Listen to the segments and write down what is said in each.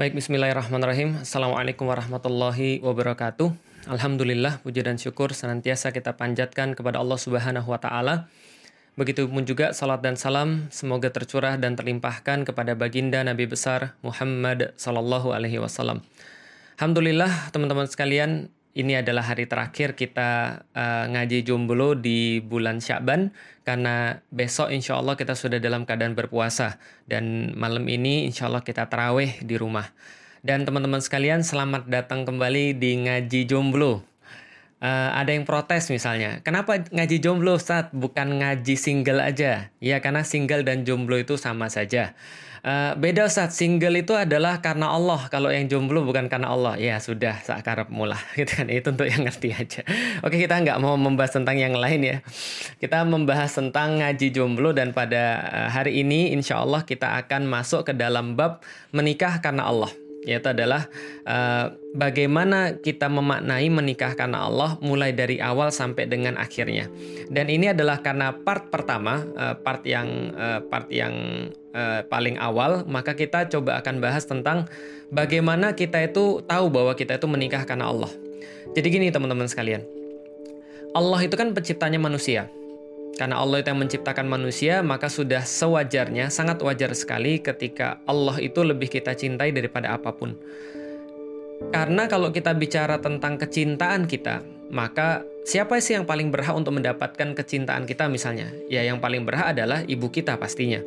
Baik, bismillahirrahmanirrahim. Assalamualaikum warahmatullahi wabarakatuh. Alhamdulillah, puji dan syukur senantiasa kita panjatkan kepada Allah Subhanahu wa taala. Begitupun juga salat dan salam semoga tercurah dan terlimpahkan kepada baginda Nabi besar Muhammad sallallahu alaihi wasallam. Alhamdulillah, teman-teman sekalian, ini adalah hari terakhir kita uh, ngaji jomblo di bulan Syaban karena besok insya Allah kita sudah dalam keadaan berpuasa dan malam ini insya Allah kita terawih di rumah. Dan teman-teman sekalian selamat datang kembali di ngaji jomblo. Uh, ada yang protes misalnya, kenapa ngaji jomblo saat bukan ngaji single aja? Ya karena single dan jomblo itu sama saja. Uh, beda saat single itu adalah karena Allah. Kalau yang jomblo bukan karena Allah. Ya sudah, sakarap mula. Gitu kan. Itu untuk yang ngerti aja. Oke, kita nggak mau membahas tentang yang lain ya. Kita membahas tentang ngaji jomblo dan pada eh, hari ini insya Allah kita akan masuk ke dalam bab menikah karena Allah yaitu adalah uh, bagaimana kita memaknai menikah karena Allah mulai dari awal sampai dengan akhirnya. Dan ini adalah karena part pertama, uh, part yang uh, part yang uh, paling awal, maka kita coba akan bahas tentang bagaimana kita itu tahu bahwa kita itu menikah karena Allah. Jadi gini teman-teman sekalian. Allah itu kan penciptanya manusia. Karena Allah itu yang menciptakan manusia, maka sudah sewajarnya, sangat wajar sekali ketika Allah itu lebih kita cintai daripada apa pun. Karena kalau kita bicara tentang kecintaan kita, maka siapa sih yang paling berhak untuk mendapatkan kecintaan kita misalnya? Ya yang paling berhak adalah ibu kita pastinya.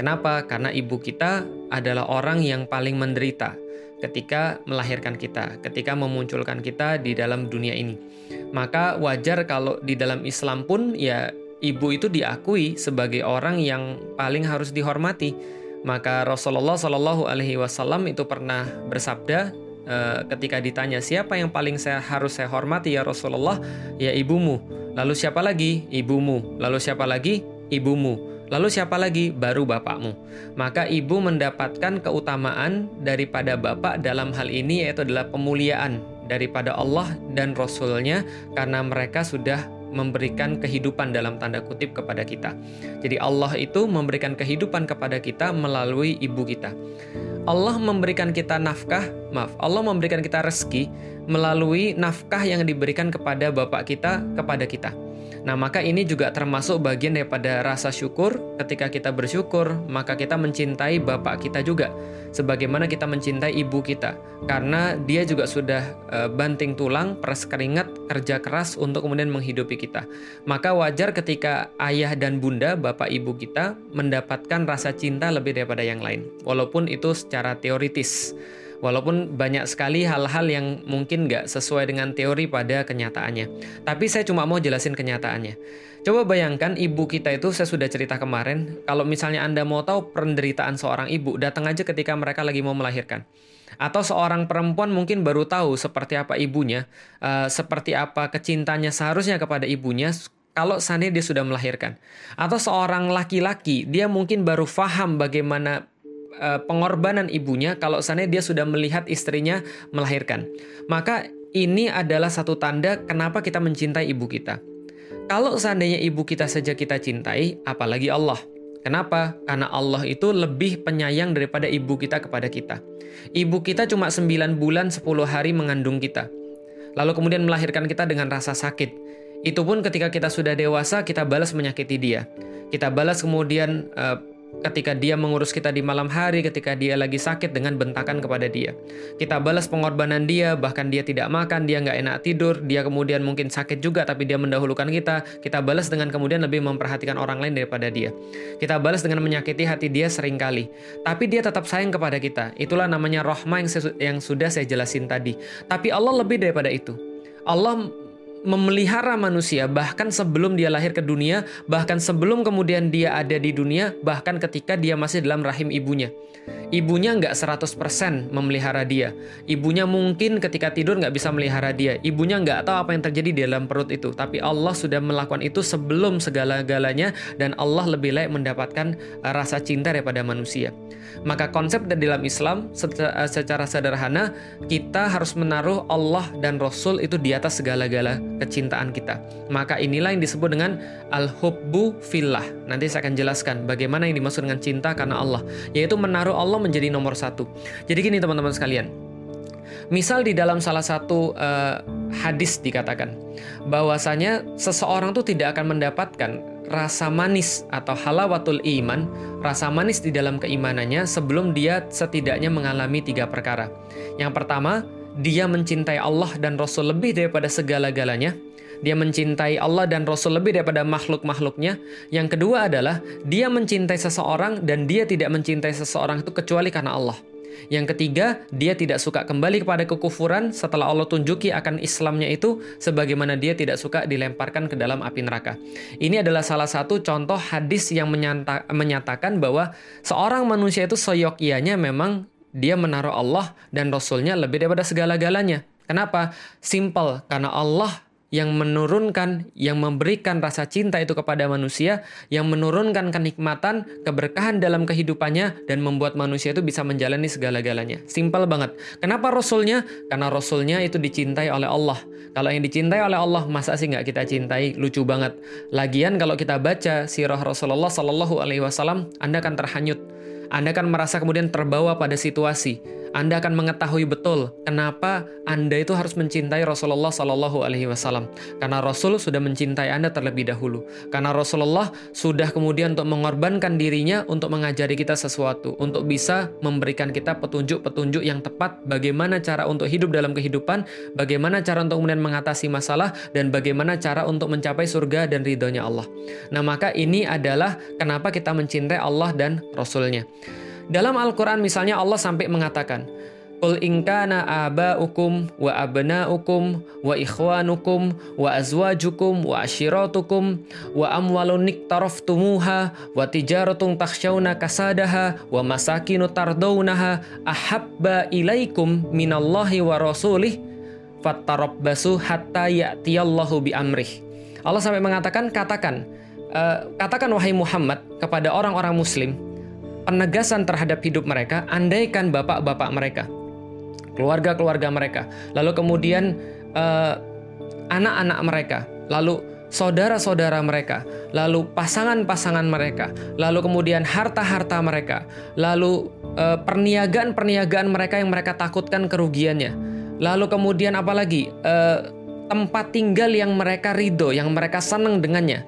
Kenapa? Karena ibu kita adalah orang yang paling menderita ketika melahirkan kita, ketika memunculkan kita di dalam dunia ini. Maka wajar kalau di dalam Islam pun ya ibu itu diakui sebagai orang yang paling harus dihormati. Maka Rasulullah Shallallahu Alaihi Wasallam itu pernah bersabda uh, ketika ditanya siapa yang paling saya harus saya hormati ya Rasulullah, ya ibumu. Lalu siapa lagi? Ibumu. Lalu siapa lagi? Ibumu. Lalu siapa lagi? Baru bapakmu. Maka ibu mendapatkan keutamaan daripada bapak dalam hal ini yaitu adalah pemuliaan daripada Allah dan Rasulnya karena mereka sudah memberikan kehidupan dalam tanda kutip kepada kita. Jadi Allah itu memberikan kehidupan kepada kita melalui ibu kita. Allah memberikan kita nafkah, maaf, Allah memberikan kita rezeki melalui nafkah yang diberikan kepada bapak kita kepada kita. Nah, maka ini juga termasuk bagian daripada rasa syukur. Ketika kita bersyukur, maka kita mencintai bapak kita juga, sebagaimana kita mencintai ibu kita, karena dia juga sudah e, banting tulang, peras keringat, kerja keras untuk kemudian menghidupi kita. Maka wajar ketika ayah dan bunda, bapak ibu kita, mendapatkan rasa cinta lebih daripada yang lain, walaupun itu secara teoritis. Walaupun banyak sekali hal-hal yang mungkin nggak sesuai dengan teori pada kenyataannya. Tapi saya cuma mau jelasin kenyataannya. Coba bayangkan ibu kita itu, saya sudah cerita kemarin, kalau misalnya Anda mau tahu penderitaan seorang ibu, datang aja ketika mereka lagi mau melahirkan. Atau seorang perempuan mungkin baru tahu seperti apa ibunya, uh, seperti apa kecintanya seharusnya kepada ibunya, kalau seandainya dia sudah melahirkan. Atau seorang laki-laki, dia mungkin baru paham bagaimana uh, pengorbanan ibunya kalau sana dia sudah melihat istrinya melahirkan. Maka ini adalah satu tanda kenapa kita mencintai ibu kita. Kalau seandainya ibu kita saja kita cintai, apalagi Allah. Kenapa? Karena Allah itu lebih penyayang daripada ibu kita kepada kita. Ibu kita cuma 9 bulan 10 hari mengandung kita. Lalu kemudian melahirkan kita dengan rasa sakit. Itu pun ketika kita sudah dewasa, kita balas menyakiti dia. Kita balas kemudian uh, ketika dia mengurus kita di malam hari, ketika dia lagi sakit dengan bentakan kepada dia. Kita balas pengorbanan dia, bahkan dia tidak makan, dia nggak enak tidur, dia kemudian mungkin sakit juga tapi dia mendahulukan kita. Kita balas dengan kemudian lebih memperhatikan orang lain daripada dia. Kita balas dengan menyakiti hati dia sering kali. Tapi dia tetap sayang kepada kita. Itulah namanya rohma yang, yang sudah saya jelasin tadi. Tapi Allah lebih daripada itu. Allah memelihara manusia bahkan sebelum dia lahir ke dunia, bahkan sebelum kemudian dia ada di dunia, bahkan ketika dia masih dalam rahim ibunya. Ibunya nggak 100% memelihara dia. Ibunya mungkin ketika tidur nggak bisa melihara dia. Ibunya nggak tahu apa yang terjadi di dalam perut itu. Tapi Allah sudah melakukan itu sebelum segala-galanya dan Allah lebih layak mendapatkan uh, rasa cinta daripada manusia. Maka konsep dari dalam Islam uh, secara sederhana kita harus menaruh Allah dan Rasul itu di atas segala-gala kecintaan kita. Maka inilah yang disebut dengan al-hubbu fillah. Nanti saya akan jelaskan bagaimana yang dimaksud dengan cinta karena Allah, yaitu menaruh Allah Allah menjadi nomor satu. Jadi gini teman-teman sekalian, misal di dalam salah satu uh, hadis dikatakan bahwasanya seseorang tuh tidak akan mendapatkan rasa manis atau halawatul iman, rasa manis di dalam keimanannya sebelum dia setidaknya mengalami tiga perkara. Yang pertama, dia mencintai Allah dan Rasul lebih daripada segala-galanya. Dia mencintai Allah dan Rasul lebih daripada makhluk-makhluknya. Yang kedua adalah dia mencintai seseorang dan dia tidak mencintai seseorang itu kecuali karena Allah. Yang ketiga, dia tidak suka kembali kepada kekufuran setelah Allah tunjuki akan Islamnya itu sebagaimana dia tidak suka dilemparkan ke dalam api neraka. Ini adalah salah satu contoh hadis yang menyata, menyatakan bahwa seorang manusia itu seyogyanya memang dia menaruh Allah dan Rasulnya lebih daripada segala-galanya. Kenapa? Simple, karena Allah yang menurunkan, yang memberikan rasa cinta itu kepada manusia, yang menurunkan kenikmatan, keberkahan dalam kehidupannya, dan membuat manusia itu bisa menjalani segala-galanya. Simpel banget. Kenapa Rasulnya? Karena Rasulnya itu dicintai oleh Allah. Kalau yang dicintai oleh Allah, masa sih nggak kita cintai? Lucu banget. Lagian kalau kita baca sirah Rasulullah Sallallahu Alaihi Wasallam, Anda akan terhanyut. Anda akan merasa kemudian terbawa pada situasi anda akan mengetahui betul kenapa Anda itu harus mencintai Rasulullah Sallallahu Alaihi Wasallam. Karena Rasul sudah mencintai Anda terlebih dahulu. Karena Rasulullah sudah kemudian untuk mengorbankan dirinya untuk mengajari kita sesuatu, untuk bisa memberikan kita petunjuk-petunjuk yang tepat bagaimana cara untuk hidup dalam kehidupan, bagaimana cara untuk kemudian mengatasi masalah, dan bagaimana cara untuk mencapai surga dan ridhonya Allah. Nah maka ini adalah kenapa kita mencintai Allah dan Rasulnya. Dalam Al-Quran misalnya Allah sampai mengatakan, Qul inkana aba'ukum wa abna'ukum wa ikhwanukum wa azwajukum wa ashiratukum wa amwalun niktaraftumuha wa tijaratun takhshawna kasadaha wa masakinu tardawnaha ahabba ilaikum minallahi wa rasulih fattarabbasu hatta ya'tiyallahu bi amrih. Allah sampai mengatakan katakan uh, katakan wahai Muhammad kepada orang-orang muslim penegasan terhadap hidup mereka, andaikan bapak-bapak mereka, keluarga-keluarga mereka, lalu kemudian eh, anak-anak mereka, lalu saudara-saudara mereka, lalu pasangan-pasangan mereka, lalu kemudian harta-harta mereka, lalu uh, perniagaan-perniagaan mereka yang mereka takutkan kerugiannya, lalu kemudian apalagi uh, tempat tinggal yang mereka ridho, yang mereka senang dengannya.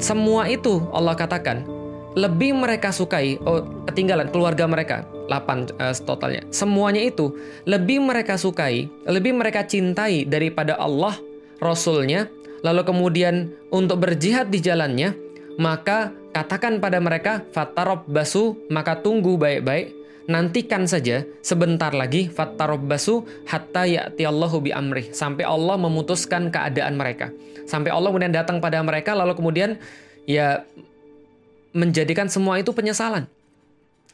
Semua itu Allah katakan lebih mereka sukai oh ketinggalan keluarga mereka 8 uh, eh, totalnya. Semuanya itu lebih mereka sukai lebih mereka cintai daripada Allah Rasulnya. Lalu kemudian untuk berjihad di jalannya maka katakan pada mereka fatarob basu maka tunggu baik-baik. Nantikan saja sebentar lagi fattarob basu hatta ya'ti Allahu bi amrih sampai Allah memutuskan keadaan mereka. Sampai Allah kemudian datang pada mereka lalu kemudian ya menjadikan semua itu penyesalan.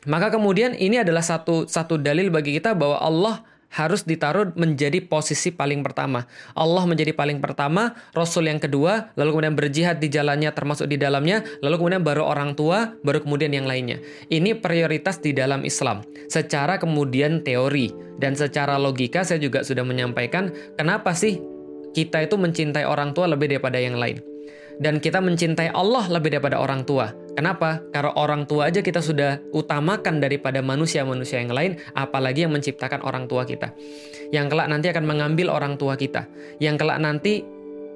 Maka kemudian ini adalah satu satu dalil bagi kita bahwa Allah harus ditaruh menjadi posisi paling pertama. Allah menjadi paling pertama, Rasul yang kedua, lalu kemudian berjihad di jalannya termasuk di dalamnya, lalu kemudian baru orang tua, baru kemudian yang lainnya. Ini prioritas di dalam Islam. Secara kemudian teori dan secara logika saya juga sudah menyampaikan kenapa sih kita itu mencintai orang tua lebih daripada yang lain dan kita mencintai Allah lebih daripada orang tua. Kenapa? Karena orang tua aja kita sudah utamakan daripada manusia-manusia yang lain, apalagi yang menciptakan orang tua kita. Yang kelak nanti akan mengambil orang tua kita. Yang kelak nanti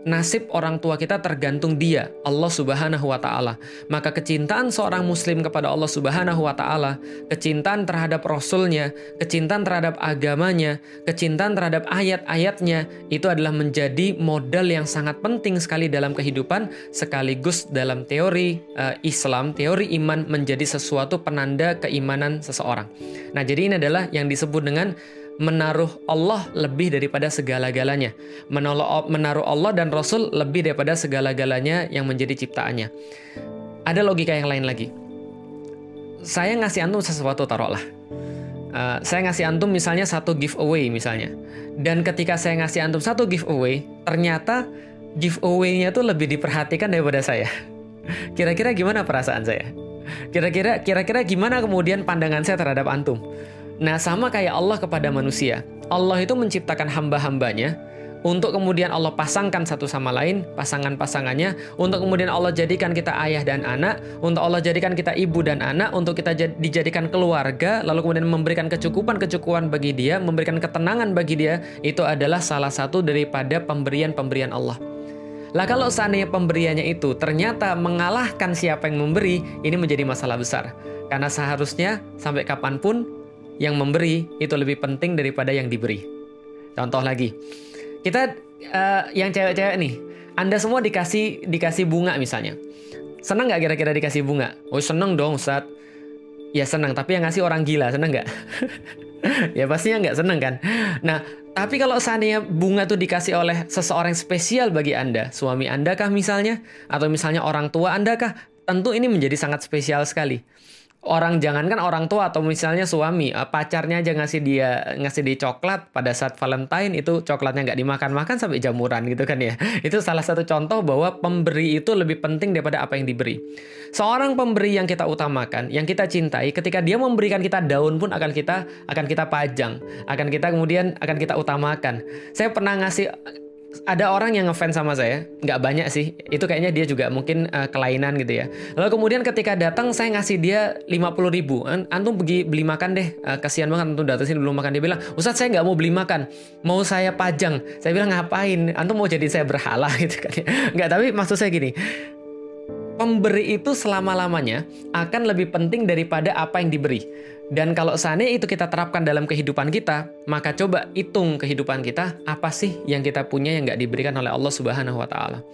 nasib orang tua kita tergantung dia, Allah Subhanahu wa taala. Maka kecintaan seorang muslim kepada Allah Subhanahu wa taala, kecintaan terhadap rasulnya, kecintaan terhadap agamanya, kecintaan terhadap ayat-ayatnya itu adalah menjadi modal yang sangat penting sekali dalam kehidupan sekaligus dalam teori uh, Islam, teori iman menjadi sesuatu penanda keimanan seseorang. Nah, jadi ini adalah yang disebut dengan menaruh Allah lebih daripada segala-galanya. Menaruh Allah dan Rasul lebih daripada segala-galanya yang menjadi ciptaannya. Ada logika yang lain lagi. Saya ngasih antum sesuatu taruhlah. Uh, saya ngasih antum misalnya satu giveaway misalnya. Dan ketika saya ngasih antum satu giveaway, ternyata giveaway-nya tuh lebih diperhatikan daripada saya. Kira-kira gimana perasaan saya? Kira-kira kira-kira gimana kemudian pandangan saya terhadap antum? Nah, sama kayak Allah kepada manusia. Allah itu menciptakan hamba-hambanya, untuk kemudian Allah pasangkan satu sama lain, pasangan-pasangannya, untuk kemudian Allah jadikan kita ayah dan anak, untuk Allah jadikan kita ibu dan anak, untuk kita dijadikan keluarga, lalu kemudian memberikan kecukupan-kecukupan bagi dia, memberikan ketenangan bagi dia, itu adalah salah satu daripada pemberian-pemberian Allah. Lah kalau seandainya pemberiannya itu ternyata mengalahkan siapa yang memberi, ini menjadi masalah besar. Karena seharusnya sampai kapan pun yang memberi itu lebih penting daripada yang diberi. Contoh lagi, kita uh, yang cewek-cewek nih, Anda semua dikasih dikasih bunga misalnya. Senang nggak kira-kira dikasih bunga? Oh seneng dong Ustaz. Ya senang, tapi yang ngasih orang gila, seneng nggak? ya pastinya nggak seneng kan? Nah, tapi kalau seandainya bunga tuh dikasih oleh seseorang spesial bagi Anda, suami Anda kah misalnya? Atau misalnya orang tua Anda kah? Tentu ini menjadi sangat spesial sekali orang jangankan orang tua atau misalnya suami uh, pacarnya aja ngasih dia ngasih dia coklat pada saat Valentine itu coklatnya nggak dimakan-makan sampai jamuran gitu kan ya. Itu salah satu contoh bahwa pemberi itu lebih penting daripada apa yang diberi. Seorang pemberi yang kita utamakan yang kita cintai ketika dia memberikan kita daun pun akan kita akan kita pajang akan kita kemudian akan kita utamakan. Saya pernah ngasih ada orang yang ngefans sama saya, nggak banyak sih. Itu kayaknya dia juga mungkin uh, kelainan gitu ya. Lalu kemudian ketika datang saya ngasih dia 50 ribu. Antum pergi beli makan deh. Uh, kasihan banget antum datang sini belum makan. Dia bilang, Ustadz saya nggak mau beli makan, mau saya pajang. Saya bilang ngapain? Antum mau jadi saya berhala gitu kan? Ya. Nggak, tapi maksud saya gini. Pemberi itu selama-lamanya akan lebih penting daripada apa yang diberi. Dan kalau seandainya itu kita terapkan dalam kehidupan kita, maka coba hitung kehidupan kita, apa sih yang kita punya yang nggak diberikan oleh Allah Subhanahu wa Ta'ala.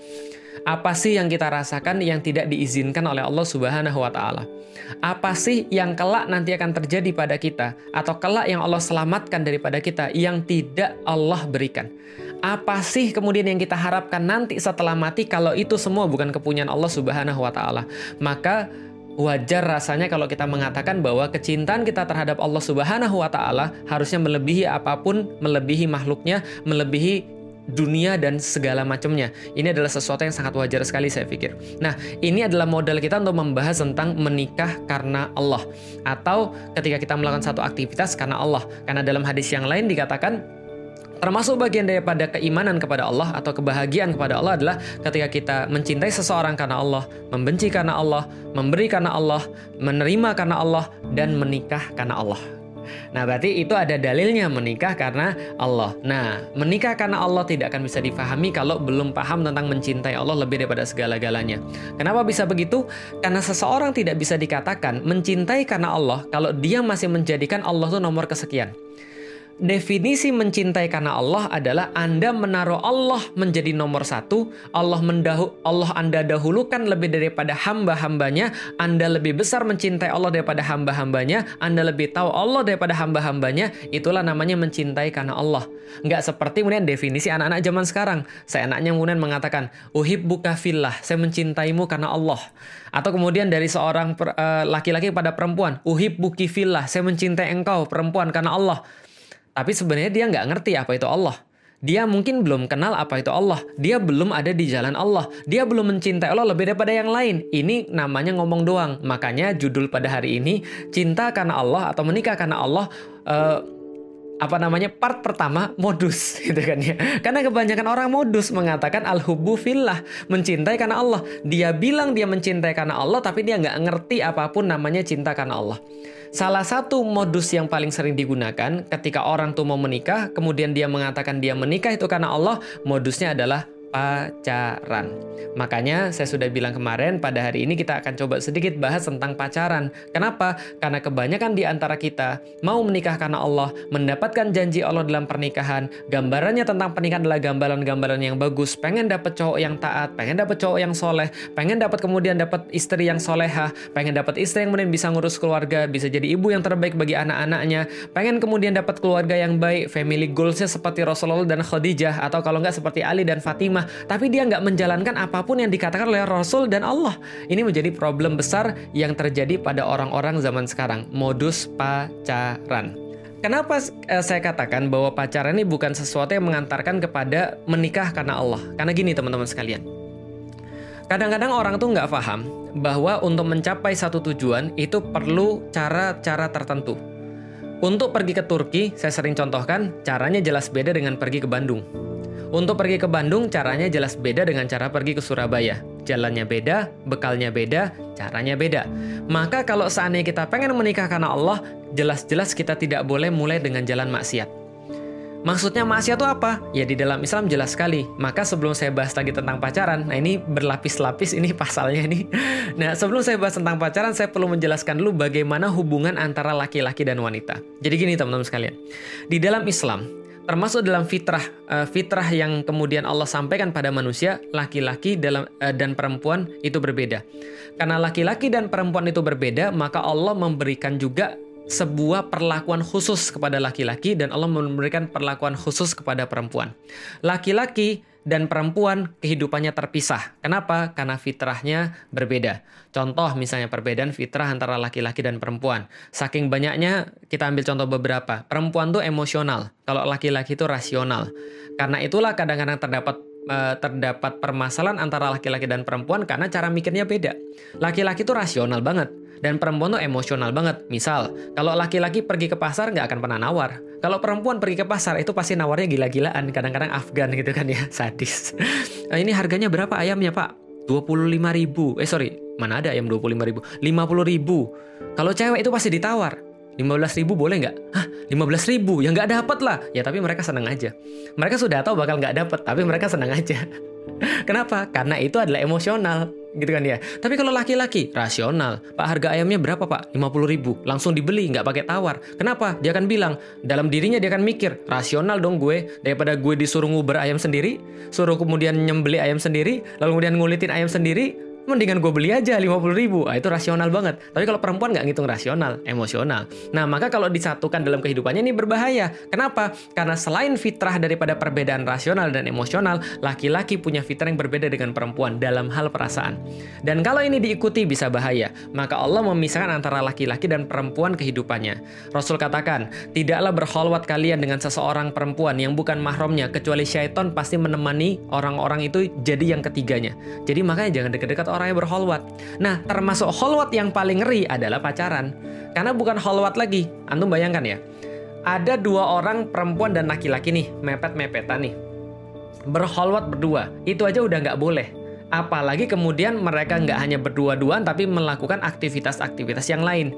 Apa sih yang kita rasakan yang tidak diizinkan oleh Allah Subhanahu wa Ta'ala? Apa sih yang kelak nanti akan terjadi pada kita, atau kelak yang Allah selamatkan daripada kita yang tidak Allah berikan? Apa sih kemudian yang kita harapkan nanti setelah mati kalau itu semua bukan kepunyaan Allah Subhanahu wa Ta'ala? Maka wajar rasanya kalau kita mengatakan bahwa kecintaan kita terhadap Allah Subhanahu wa taala harusnya melebihi apa pun, melebihi makhluknya, melebihi dunia dan segala macamnya. Ini adalah sesuatu yang sangat wajar sekali saya pikir. Nah, ini adalah modal kita untuk membahas tentang menikah karena Allah atau ketika kita melakukan satu aktivitas karena Allah. Karena dalam hadis yang lain dikatakan Termasuk bagian daripada keimanan kepada Allah atau kebahagiaan kepada Allah adalah ketika kita mencintai seseorang karena Allah, membenci karena Allah, memberi karena Allah, menerima karena Allah, dan menikah karena Allah. Nah, berarti itu ada dalilnya menikah karena Allah. Nah, menikah karena Allah tidak akan bisa difahami kalau belum paham tentang mencintai Allah lebih daripada segala-galanya. Kenapa bisa begitu? Karena seseorang tidak bisa dikatakan mencintai karena Allah kalau dia masih menjadikan Allah itu nomor kesekian. Definisi mencintai karena Allah adalah Anda menaruh Allah menjadi nomor satu, Allah mendahu, Allah Anda dahulukan lebih daripada hamba-hambanya, Anda lebih besar mencintai Allah daripada hamba-hambanya, Anda lebih tahu Allah daripada hamba-hambanya, itulah namanya mencintai karena Allah. Nggak seperti kemudian definisi anak-anak zaman sekarang. Saya anaknya kemudian mengatakan, uhib buka fillah, saya mencintaimu karena Allah. Atau kemudian dari seorang eh, laki-laki uh, pada perempuan, uhib buki fillah, saya mencintai engkau perempuan karena Allah. Tapi sebenarnya dia nggak ngerti apa itu Allah. Dia mungkin belum kenal apa itu Allah. Dia belum ada di jalan Allah. Dia belum mencintai Allah lebih daripada yang lain. Ini namanya ngomong doang. Makanya judul pada hari ini cinta karena Allah atau menikah karena Allah. Uh, apa namanya part pertama modus gitu kan ya karena kebanyakan orang modus mengatakan al hubbu fillah mencintai karena Allah dia bilang dia mencintai karena Allah tapi dia nggak ngerti apa pun namanya cinta karena Allah Salah satu modus yang paling sering digunakan ketika orang tuh mau menikah, kemudian dia mengatakan dia menikah itu karena Allah, modusnya adalah pacaran. Makanya saya sudah bilang kemarin pada hari ini kita akan coba sedikit bahas tentang pacaran. Kenapa? Karena kebanyakan di antara kita mau menikah karena Allah, mendapatkan janji Allah dalam pernikahan, gambarannya tentang pernikahan adalah gambaran-gambaran yang bagus, pengen dapat cowok yang taat, pengen dapat cowok yang soleh, pengen dapat kemudian dapat istri yang soleha, pengen dapat istri yang kemudian bisa ngurus keluarga, bisa jadi ibu yang terbaik bagi anak-anaknya, pengen kemudian dapat keluarga yang baik, family goalsnya seperti Rasulullah dan Khadijah, atau kalau nggak seperti Ali dan Fatimah tapi dia nggak menjalankan apa pun yang dikatakan oleh Rasul dan Allah. Ini menjadi problem besar yang terjadi pada orang-orang zaman sekarang, modus pacaran. Kenapa eh, saya katakan bahwa pacaran ini bukan sesuatu yang mengantarkan kepada menikah karena Allah? Karena gini teman-teman sekalian. Kadang-kadang orang tuh nggak paham bahwa untuk mencapai satu tujuan itu perlu cara-cara tertentu. Untuk pergi ke Turki, saya sering contohkan, caranya jelas beda dengan pergi ke Bandung Untuk pergi ke Bandung, caranya jelas beda dengan cara pergi ke Surabaya. Jalannya beda, bekalnya beda, caranya beda. Maka kalau seandainya kita pengen menikah karena Allah, jelas-jelas kita tidak boleh mulai dengan jalan maksiat. Maksudnya maksiat itu apa? Ya di dalam Islam jelas sekali. Maka sebelum saya bahas lagi tentang pacaran, nah ini berlapis-lapis ini pasalnya ini. Nah sebelum saya bahas tentang pacaran, saya perlu menjelaskan dulu bagaimana hubungan antara laki-laki dan wanita. Jadi gini teman-teman sekalian. Di dalam Islam, termasuk dalam fitrah uh, fitrah yang kemudian Allah sampaikan pada manusia laki-laki dalam uh, dan perempuan itu berbeda. Karena laki-laki dan perempuan itu berbeda maka Allah memberikan juga sebuah perlakuan khusus kepada laki-laki dan Allah memberikan perlakuan khusus kepada perempuan. Laki-laki dan perempuan kehidupannya terpisah. Kenapa? Karena fitrahnya berbeda. Contoh misalnya perbedaan fitrah antara laki-laki dan perempuan. Saking banyaknya kita ambil contoh beberapa. Perempuan tuh emosional, kalau laki-laki itu rasional. Karena itulah kadang-kadang terdapat eh, terdapat permasalahan antara laki-laki dan perempuan karena cara mikirnya beda. Laki-laki itu rasional banget dan perempuan tuh emosional banget. Misal, kalau laki-laki pergi ke pasar nggak akan pernah nawar. Kalau perempuan pergi ke pasar itu pasti nawarnya gila-gilaan. Kadang-kadang Afgan gitu kan ya, sadis. Nah, ini harganya berapa ayamnya pak? 25 ribu. Eh sorry, mana ada ayam 25 ribu? 50 ribu. Kalau cewek itu pasti ditawar. 15 ribu boleh nggak? Hah, 15 ribu? Ya nggak dapat lah. Ya tapi mereka senang aja. Mereka sudah tahu bakal nggak dapat, tapi mereka senang aja. Kenapa? Karena itu adalah emosional gitu kan ya. Tapi kalau laki-laki rasional, Pak harga ayamnya berapa Pak? 50 ribu, langsung dibeli, nggak pakai tawar. Kenapa? Dia akan bilang dalam dirinya dia akan mikir rasional dong gue daripada gue disuruh nguber ayam sendiri, suruh kemudian nyembeli ayam sendiri, lalu kemudian ngulitin ayam sendiri, mendingan gue beli aja 50 ribu. Nah, itu rasional banget. Tapi kalau perempuan nggak ngitung rasional, emosional. Nah, maka kalau disatukan dalam kehidupannya ini berbahaya. Kenapa? Karena selain fitrah daripada perbedaan rasional dan emosional, laki-laki punya fitrah yang berbeda dengan perempuan dalam hal perasaan. Dan kalau ini diikuti bisa bahaya. Maka Allah memisahkan antara laki-laki dan perempuan kehidupannya. Rasul katakan, tidaklah berholwat kalian dengan seseorang perempuan yang bukan mahramnya, kecuali syaitan pasti menemani orang-orang itu jadi yang ketiganya. Jadi makanya jangan deket-deket orang yang berholwat. Nah, termasuk holwat yang paling ngeri adalah pacaran. Karena bukan holwat lagi. Antum bayangkan ya. Ada dua orang perempuan dan laki-laki nih, mepet-mepetan nih. Berholwat berdua. Itu aja udah nggak boleh. Apalagi kemudian mereka nggak hanya berdua-duaan tapi melakukan aktivitas-aktivitas yang lain.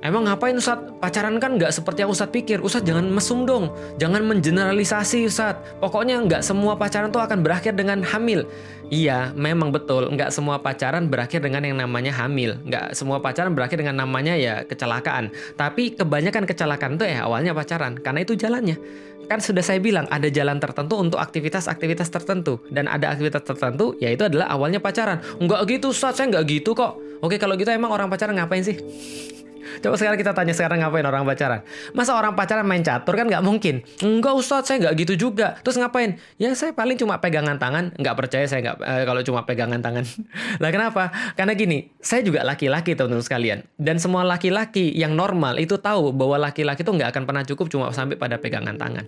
Emang ngapain Ustadz? Pacaran kan nggak seperti yang Ustadz pikir. Ustadz jangan mesum dong. Jangan mengeneralisasi Ustadz. Pokoknya nggak semua pacaran tuh akan berakhir dengan hamil. Iya, memang betul. Nggak semua pacaran berakhir dengan yang namanya hamil. Nggak semua pacaran berakhir dengan namanya ya kecelakaan. Tapi kebanyakan kecelakaan tuh ya awalnya pacaran. Karena itu jalannya. Kan sudah saya bilang ada jalan tertentu untuk aktivitas-aktivitas tertentu. Dan ada aktivitas tertentu yaitu adalah awalnya pacaran. Nggak gitu Ustadz, saya nggak gitu kok. Oke kalau gitu emang orang pacaran ngapain sih? Coba sekarang kita tanya sekarang ngapain orang pacaran? Masa orang pacaran main catur kan nggak mungkin. Enggak Ustadz, saya nggak gitu juga. Terus ngapain? Ya saya paling cuma pegangan tangan. Nggak percaya saya nggak eh, kalau cuma pegangan tangan. lah kenapa? Karena gini, saya juga laki-laki teman-teman sekalian. Dan semua laki-laki yang normal itu tahu bahwa laki-laki itu nggak akan pernah cukup cuma sampai pada pegangan tangan.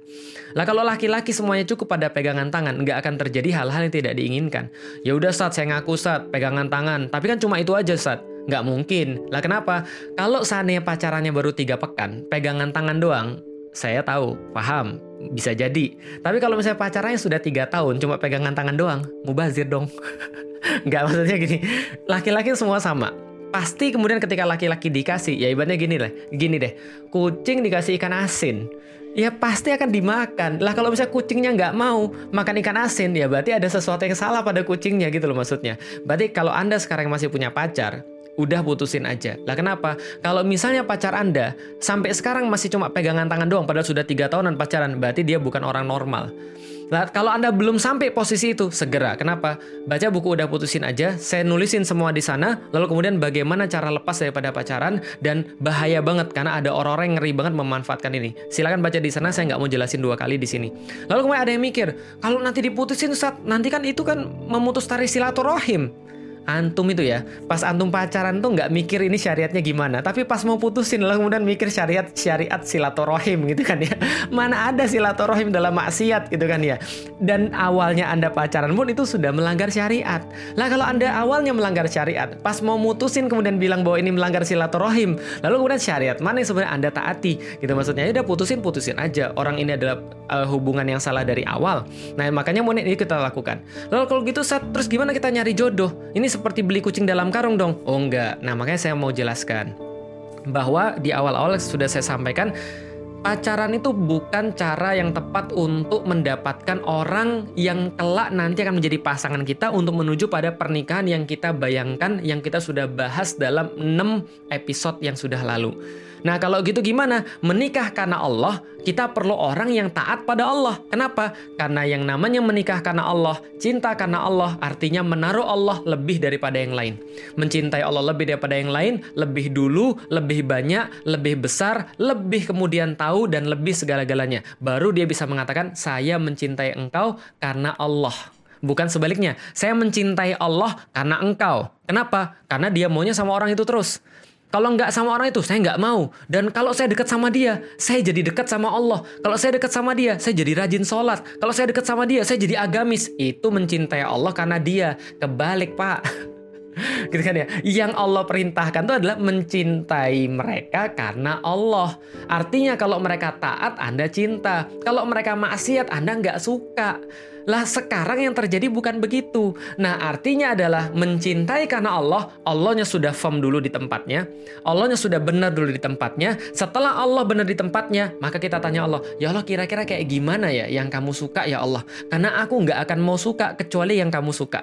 Lah kalau laki-laki semuanya cukup pada pegangan tangan, nggak akan terjadi hal-hal yang tidak diinginkan. Ya udah saat saya ngaku saat pegangan tangan. Tapi kan cuma itu aja saat Nggak mungkin. Lah kenapa? Kalau seandainya pacarannya baru tiga pekan, pegangan tangan doang, saya tahu, paham, bisa jadi. Tapi kalau misalnya pacarannya sudah tiga tahun, cuma pegangan tangan doang, mubazir dong. Nggak maksudnya gini, laki-laki semua sama. Pasti kemudian ketika laki-laki dikasih, ya ibaratnya gini deh, gini deh, kucing dikasih ikan asin, ya pasti akan dimakan. Lah kalau misalnya kucingnya nggak mau makan ikan asin, ya berarti ada sesuatu yang salah pada kucingnya gitu loh maksudnya. Berarti kalau Anda sekarang masih punya pacar, udah putusin aja. Lah kenapa? Kalau misalnya pacar Anda sampai sekarang masih cuma pegangan tangan doang padahal sudah tiga tahunan pacaran, berarti dia bukan orang normal. Lah kalau Anda belum sampai posisi itu, segera. Kenapa? Baca buku udah putusin aja, saya nulisin semua di sana, lalu kemudian bagaimana cara lepas daripada pacaran dan bahaya banget karena ada orang-orang yang ngeri banget memanfaatkan ini. Silakan baca di sana, saya nggak mau jelasin dua kali di sini. Lalu kemudian ada yang mikir, kalau nanti diputusin saat nanti kan itu kan memutus tari silaturahim. Antum itu ya. Pas antum pacaran tuh nggak mikir ini syariatnya gimana. Tapi pas mau putusin lalu kemudian mikir syariat syariat silaturahim gitu kan ya. Mana ada silaturahim dalam maksiat gitu kan ya. Dan awalnya anda pacaran pun itu sudah melanggar syariat. Lah kalau anda awalnya melanggar syariat pas mau mutusin kemudian bilang bahwa ini melanggar silaturahim lalu kemudian syariat mana yang sebenarnya anda taati? Gitu maksudnya. Ya udah putusin putusin aja. Orang ini adalah uh, hubungan yang salah dari awal. Nah makanya mau ini kita lakukan. Lalu kalau gitu saat terus gimana kita nyari jodoh? Ini seperti beli kucing dalam karung dong. Oh enggak. Nah, makanya saya mau jelaskan bahwa di awal-awal sudah saya sampaikan pacaran itu bukan cara yang tepat untuk mendapatkan orang yang kelak nanti akan menjadi pasangan kita untuk menuju pada pernikahan yang kita bayangkan yang kita sudah bahas dalam 6 episode yang sudah lalu. Nah, kalau gitu gimana? Menikah karena Allah, kita perlu orang yang taat pada Allah. Kenapa? Karena yang namanya menikah karena Allah, cinta karena Allah, artinya menaruh Allah lebih daripada yang lain. Mencintai Allah lebih daripada yang lain, lebih dulu, lebih banyak, lebih besar, lebih kemudian tahu dan lebih segala-galanya. Baru dia bisa mengatakan, "Saya mencintai engkau karena Allah." Bukan sebaliknya, saya mencintai Allah karena engkau. Kenapa? Karena dia maunya sama orang itu terus. Kalau nggak sama orang itu, saya nggak mau. Dan kalau saya dekat sama dia, saya jadi dekat sama Allah. Kalau saya dekat sama dia, saya jadi rajin sholat. Kalau saya dekat sama dia, saya jadi agamis. Itu mencintai Allah karena dia. Kebalik, Pak. gitu kan ya. Yang Allah perintahkan itu adalah mencintai mereka karena Allah. Artinya kalau mereka taat, Anda cinta. Kalau mereka maksiat, Anda nggak suka. Lah sekarang yang terjadi bukan begitu. Nah artinya adalah mencintai karena Allah, Allahnya sudah firm dulu di tempatnya, Allahnya sudah benar dulu di tempatnya. Setelah Allah benar di tempatnya, maka kita tanya Allah, ya Allah kira-kira kayak gimana ya yang kamu suka ya Allah? Karena aku nggak akan mau suka kecuali yang kamu suka.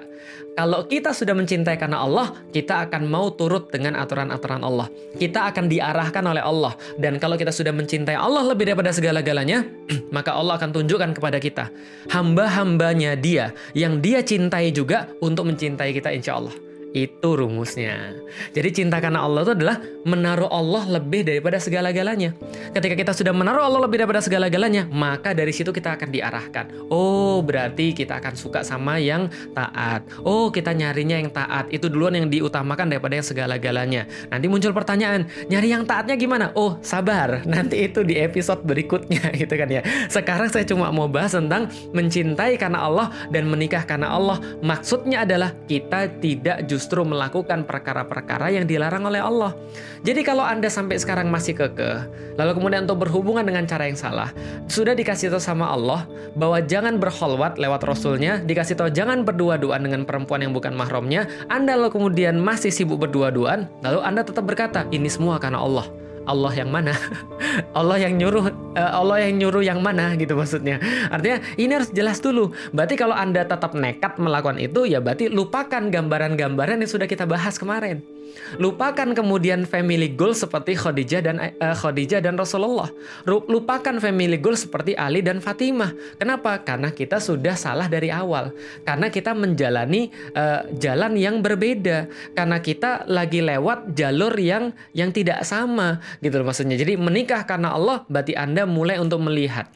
Kalau kita sudah mencintai karena Allah, kita akan mau turut dengan aturan-aturan Allah. Kita akan diarahkan oleh Allah. Dan kalau kita sudah mencintai Allah lebih daripada segala-galanya, maka Allah akan tunjukkan kepada kita hamba-hamba hambanya dia yang dia cintai juga untuk mencintai kita insya Allah. Itu rumusnya. Jadi cinta karena Allah itu adalah menaruh Allah lebih daripada segala-galanya. Ketika kita sudah menaruh Allah lebih daripada segala-galanya, maka dari situ kita akan diarahkan. Oh, berarti kita akan suka sama yang taat. Oh, kita nyarinya yang taat. Itu duluan yang diutamakan daripada yang segala-galanya. Nanti muncul pertanyaan, nyari yang taatnya gimana? Oh, sabar. Nanti itu di episode berikutnya gitu kan ya. Sekarang saya cuma mau bahas tentang mencintai karena Allah dan menikah karena Allah. Maksudnya adalah kita tidak justru justru melakukan perkara-perkara yang dilarang oleh Allah. Jadi kalau Anda sampai sekarang masih kekeh, lalu kemudian untuk berhubungan dengan cara yang salah, sudah dikasih tahu sama Allah bahwa jangan berholwat lewat Rasulnya, dikasih tahu jangan berdua-duaan dengan perempuan yang bukan mahramnya, Anda lalu kemudian masih sibuk berdua-duaan, lalu Anda tetap berkata, ini semua karena Allah. Allah yang mana? Allah yang nyuruh uh, Allah yang nyuruh yang mana gitu maksudnya. Artinya ini harus jelas dulu. Berarti kalau Anda tetap nekat melakukan itu ya berarti lupakan gambaran-gambaran yang sudah kita bahas kemarin. Lupakan kemudian family goal seperti Khadijah dan uh, Khadijah dan Rasulullah. Lupakan family goal seperti Ali dan Fatimah. Kenapa? Karena kita sudah salah dari awal. Karena kita menjalani uh, jalan yang berbeda. Karena kita lagi lewat jalur yang yang tidak sama gitu loh maksudnya. Jadi menikah karena Allah berarti Anda mulai untuk melihat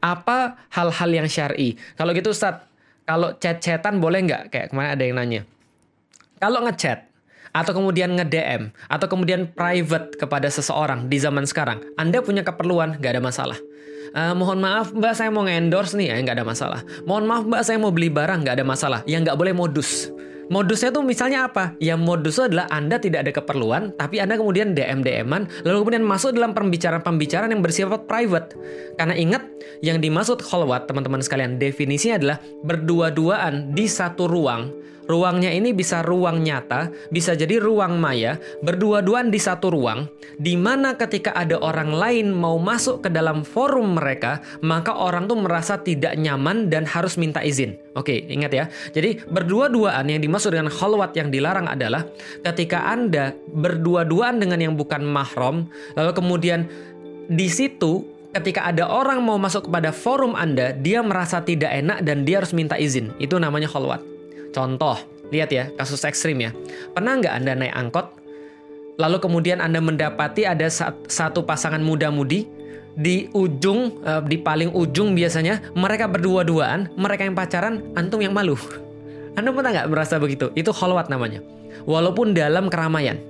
apa hal-hal yang syar'i. Kalau gitu Ustaz, kalau chat-chatan boleh nggak? Kayak kemarin ada yang nanya. Kalau ngechat, atau kemudian nge-DM atau kemudian private kepada seseorang di zaman sekarang, Anda punya keperluan, nggak ada masalah. Uh, mohon maaf mbak saya mau endorse nih ya nggak ada masalah. Mohon maaf mbak saya mau beli barang nggak ada masalah. Yang nggak boleh modus. Modusnya tuh misalnya apa? Ya modusnya adalah Anda tidak ada keperluan, tapi Anda kemudian DM-DM-an, lalu kemudian masuk dalam pembicaraan-pembicaraan yang bersifat private. Karena ingat, yang dimaksud kholwat, teman-teman sekalian, definisinya adalah berdua-duaan di satu ruang, Ruangnya ini bisa ruang nyata, bisa jadi ruang maya, berdua-duaan di satu ruang, di mana ketika ada orang lain mau masuk ke dalam forum mereka, maka orang tuh merasa tidak nyaman dan harus minta izin. Oke, ingat ya. Jadi berdua-duaan yang dimaksud dengan khalwat yang dilarang adalah ketika Anda berdua-duaan dengan yang bukan mahram, lalu kemudian di situ ketika ada orang mau masuk kepada forum Anda, dia merasa tidak enak dan dia harus minta izin. Itu namanya khalwat. Contoh, lihat ya, kasus ekstrim ya. Pernah nggak Anda naik angkot, lalu kemudian Anda mendapati ada satu pasangan muda-mudi, di ujung, eh, di paling ujung biasanya, mereka berdua-duaan, mereka yang pacaran, antum yang malu. Anda pernah nggak merasa begitu? Itu kholwat namanya. Walaupun dalam keramaian.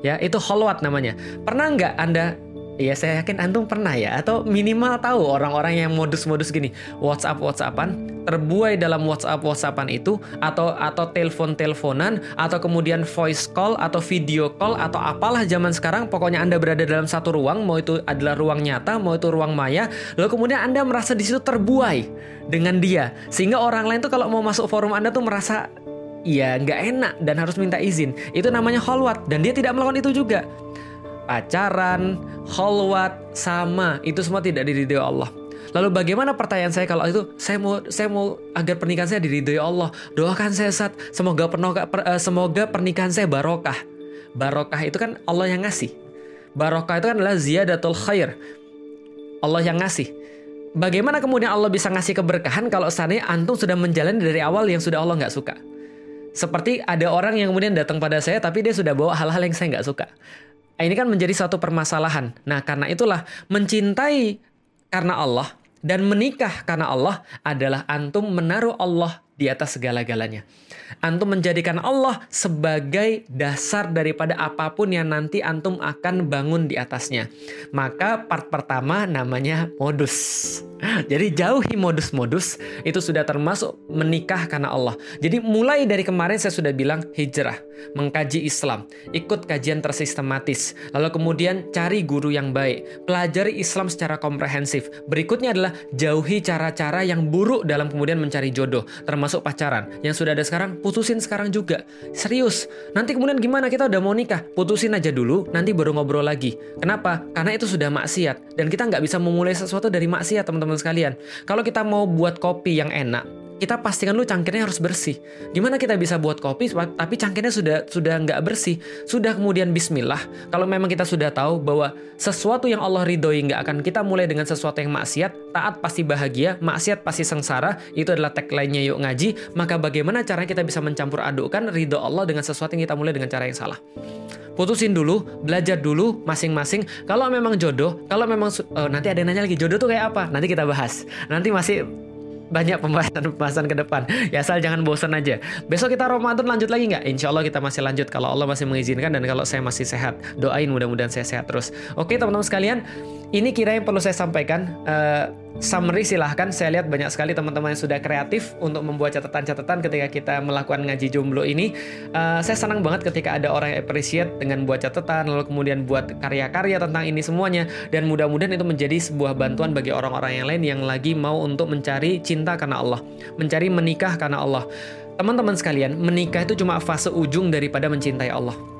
Ya, itu kholwat namanya. Pernah nggak Anda Iya saya yakin antum pernah ya atau minimal tahu orang-orang yang modus-modus gini WhatsApp WhatsAppan terbuai dalam WhatsApp WhatsAppan itu atau atau telepon-teleponan atau kemudian voice call atau video call atau apalah zaman sekarang pokoknya Anda berada dalam satu ruang mau itu adalah ruang nyata mau itu ruang maya lalu kemudian Anda merasa di situ terbuai dengan dia. Sehingga orang lain tuh kalau mau masuk forum Anda tuh merasa ya nggak enak dan harus minta izin. Itu namanya holwat dan dia tidak melakukan itu juga. Pacaran, kholwat, sama, itu semua tidak diridhoi Allah. Lalu bagaimana pertanyaan saya kalau itu saya mau saya mau agar pernikahan saya diridhoi Allah. Doakan saya saat semoga pernikahan per, uh, semoga pernikahan saya barokah. Barokah itu kan Allah yang ngasih. Barokah itu kan adalah ziyadatul khair. Allah yang ngasih. Bagaimana kemudian Allah bisa ngasih keberkahan kalau seandainya antum sudah menjalani dari awal yang sudah Allah nggak suka? Seperti ada orang yang kemudian datang pada saya tapi dia sudah bawa hal-hal yang saya nggak suka. Ini kan menjadi suatu permasalahan. Nah, karena itulah mencintai karena Allah dan menikah karena Allah adalah antum menaruh Allah di atas segala-galanya. Antum menjadikan Allah sebagai dasar daripada apa pun yang nanti antum akan bangun di atasnya. Maka part pertama namanya modus. Jadi jauhi modus-modus itu sudah termasuk menikah karena Allah. Jadi mulai dari kemarin saya sudah bilang hijrah, mengkaji Islam, ikut kajian tersistematis, lalu kemudian cari guru yang baik, pelajari Islam secara komprehensif. Berikutnya adalah jauhi cara-cara yang buruk dalam kemudian mencari jodoh, termasuk pacaran. Yang sudah ada sekarang putusin sekarang juga. Serius. Nanti kemudian gimana kita udah mau nikah? Putusin aja dulu, nanti baru ngobrol lagi. Kenapa? Karena itu sudah maksiat dan kita nggak bisa memulai sesuatu dari maksiat teman-teman sekalian. Kalau kita mau buat kopi yang enak, kita pastikan dulu cangkirnya harus bersih. Gimana kita bisa buat kopi tapi cangkirnya sudah sudah nggak bersih? Sudah kemudian Bismillah. Kalau memang kita sudah tahu bahwa sesuatu yang Allah ridhoi nggak akan kita mulai dengan sesuatu yang maksiat, taat pasti bahagia, maksiat pasti sengsara. Itu adalah tagline-nya yuk ngaji. Maka bagaimana caranya kita bisa mencampur adukkan ridho Allah dengan sesuatu yang kita mulai dengan cara yang salah? putusin dulu, belajar dulu masing-masing. Kalau memang jodoh, kalau memang uh, nanti ada yang nanya lagi jodoh tuh kayak apa? Nanti kita bahas. Nanti masih banyak pembahasan-pembahasan ke depan. Ya asal jangan bosan aja. Besok kita Ramadan lanjut lagi nggak? Insya Allah kita masih lanjut kalau Allah masih mengizinkan dan kalau saya masih sehat. Doain mudah-mudahan saya sehat terus. Oke teman-teman sekalian, ini kira yang perlu saya sampaikan. Uh, summary silahkan saya lihat banyak sekali teman-teman yang sudah kreatif untuk membuat catatan-catatan ketika kita melakukan ngaji jomblo ini. Uh, saya senang banget ketika ada orang yang appreciate dengan buat catatan lalu kemudian buat karya-karya tentang ini semuanya. Dan mudah-mudahan itu menjadi sebuah bantuan bagi orang-orang yang lain yang lagi mau untuk mencari cinta karena Allah mencari menikah karena Allah. Teman-teman sekalian menikah itu cuma fase ujung daripada mencintai Allah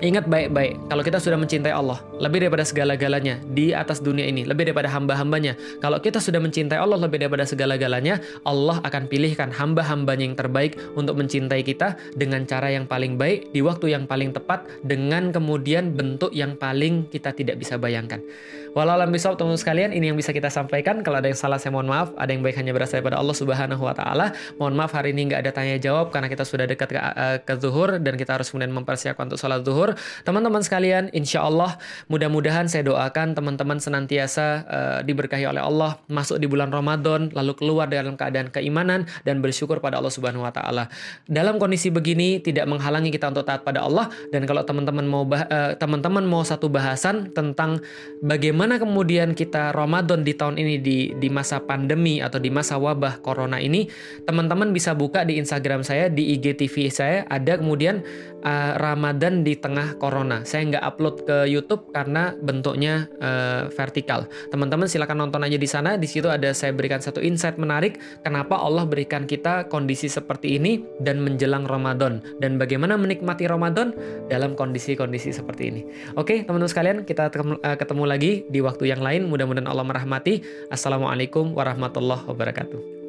Ingat baik-baik, kalau kita sudah mencintai Allah, lebih daripada segala-galanya di atas dunia ini, lebih daripada hamba-hambanya. Kalau kita sudah mencintai Allah lebih daripada segala-galanya, Allah akan pilihkan hamba-hambanya yang terbaik untuk mencintai kita dengan cara yang paling baik, di waktu yang paling tepat, dengan kemudian bentuk yang paling kita tidak bisa bayangkan. Walau alam bisawab teman-teman sekalian, ini yang bisa kita sampaikan. Kalau ada yang salah saya mohon maaf, ada yang baik hanya berasal daripada Allah Subhanahu wa taala. Mohon maaf hari ini nggak ada tanya jawab karena kita sudah dekat ke, uh, ke zuhur dan kita harus kemudian mempersiapkan untuk sholat zuhur. Teman-teman sekalian, insya Allah mudah-mudahan saya doakan teman-teman senantiasa uh, diberkahi oleh Allah, masuk di bulan Ramadan, lalu keluar dalam keadaan keimanan dan bersyukur pada Allah Subhanahu wa taala. Dalam kondisi begini tidak menghalangi kita untuk taat pada Allah. Dan kalau teman-teman mau uh, teman-teman mau satu bahasan tentang bagaimana kemudian kita Ramadan di tahun ini di di masa pandemi atau di masa wabah corona ini, teman-teman bisa buka di Instagram saya di IGTV saya. Ada kemudian uh, Ramadan di tengah corona. Saya nggak upload ke YouTube karena bentuknya uh, vertikal. Teman-teman silakan nonton aja di sana. Di situ ada saya berikan satu insight menarik kenapa Allah berikan kita kondisi seperti ini dan menjelang Ramadan dan bagaimana menikmati Ramadan dalam kondisi-kondisi seperti ini. Oke, teman-teman sekalian, kita eh, ketemu lagi di waktu yang lain. Mudah-mudahan Allah merahmati. Assalamualaikum warahmatullahi wabarakatuh.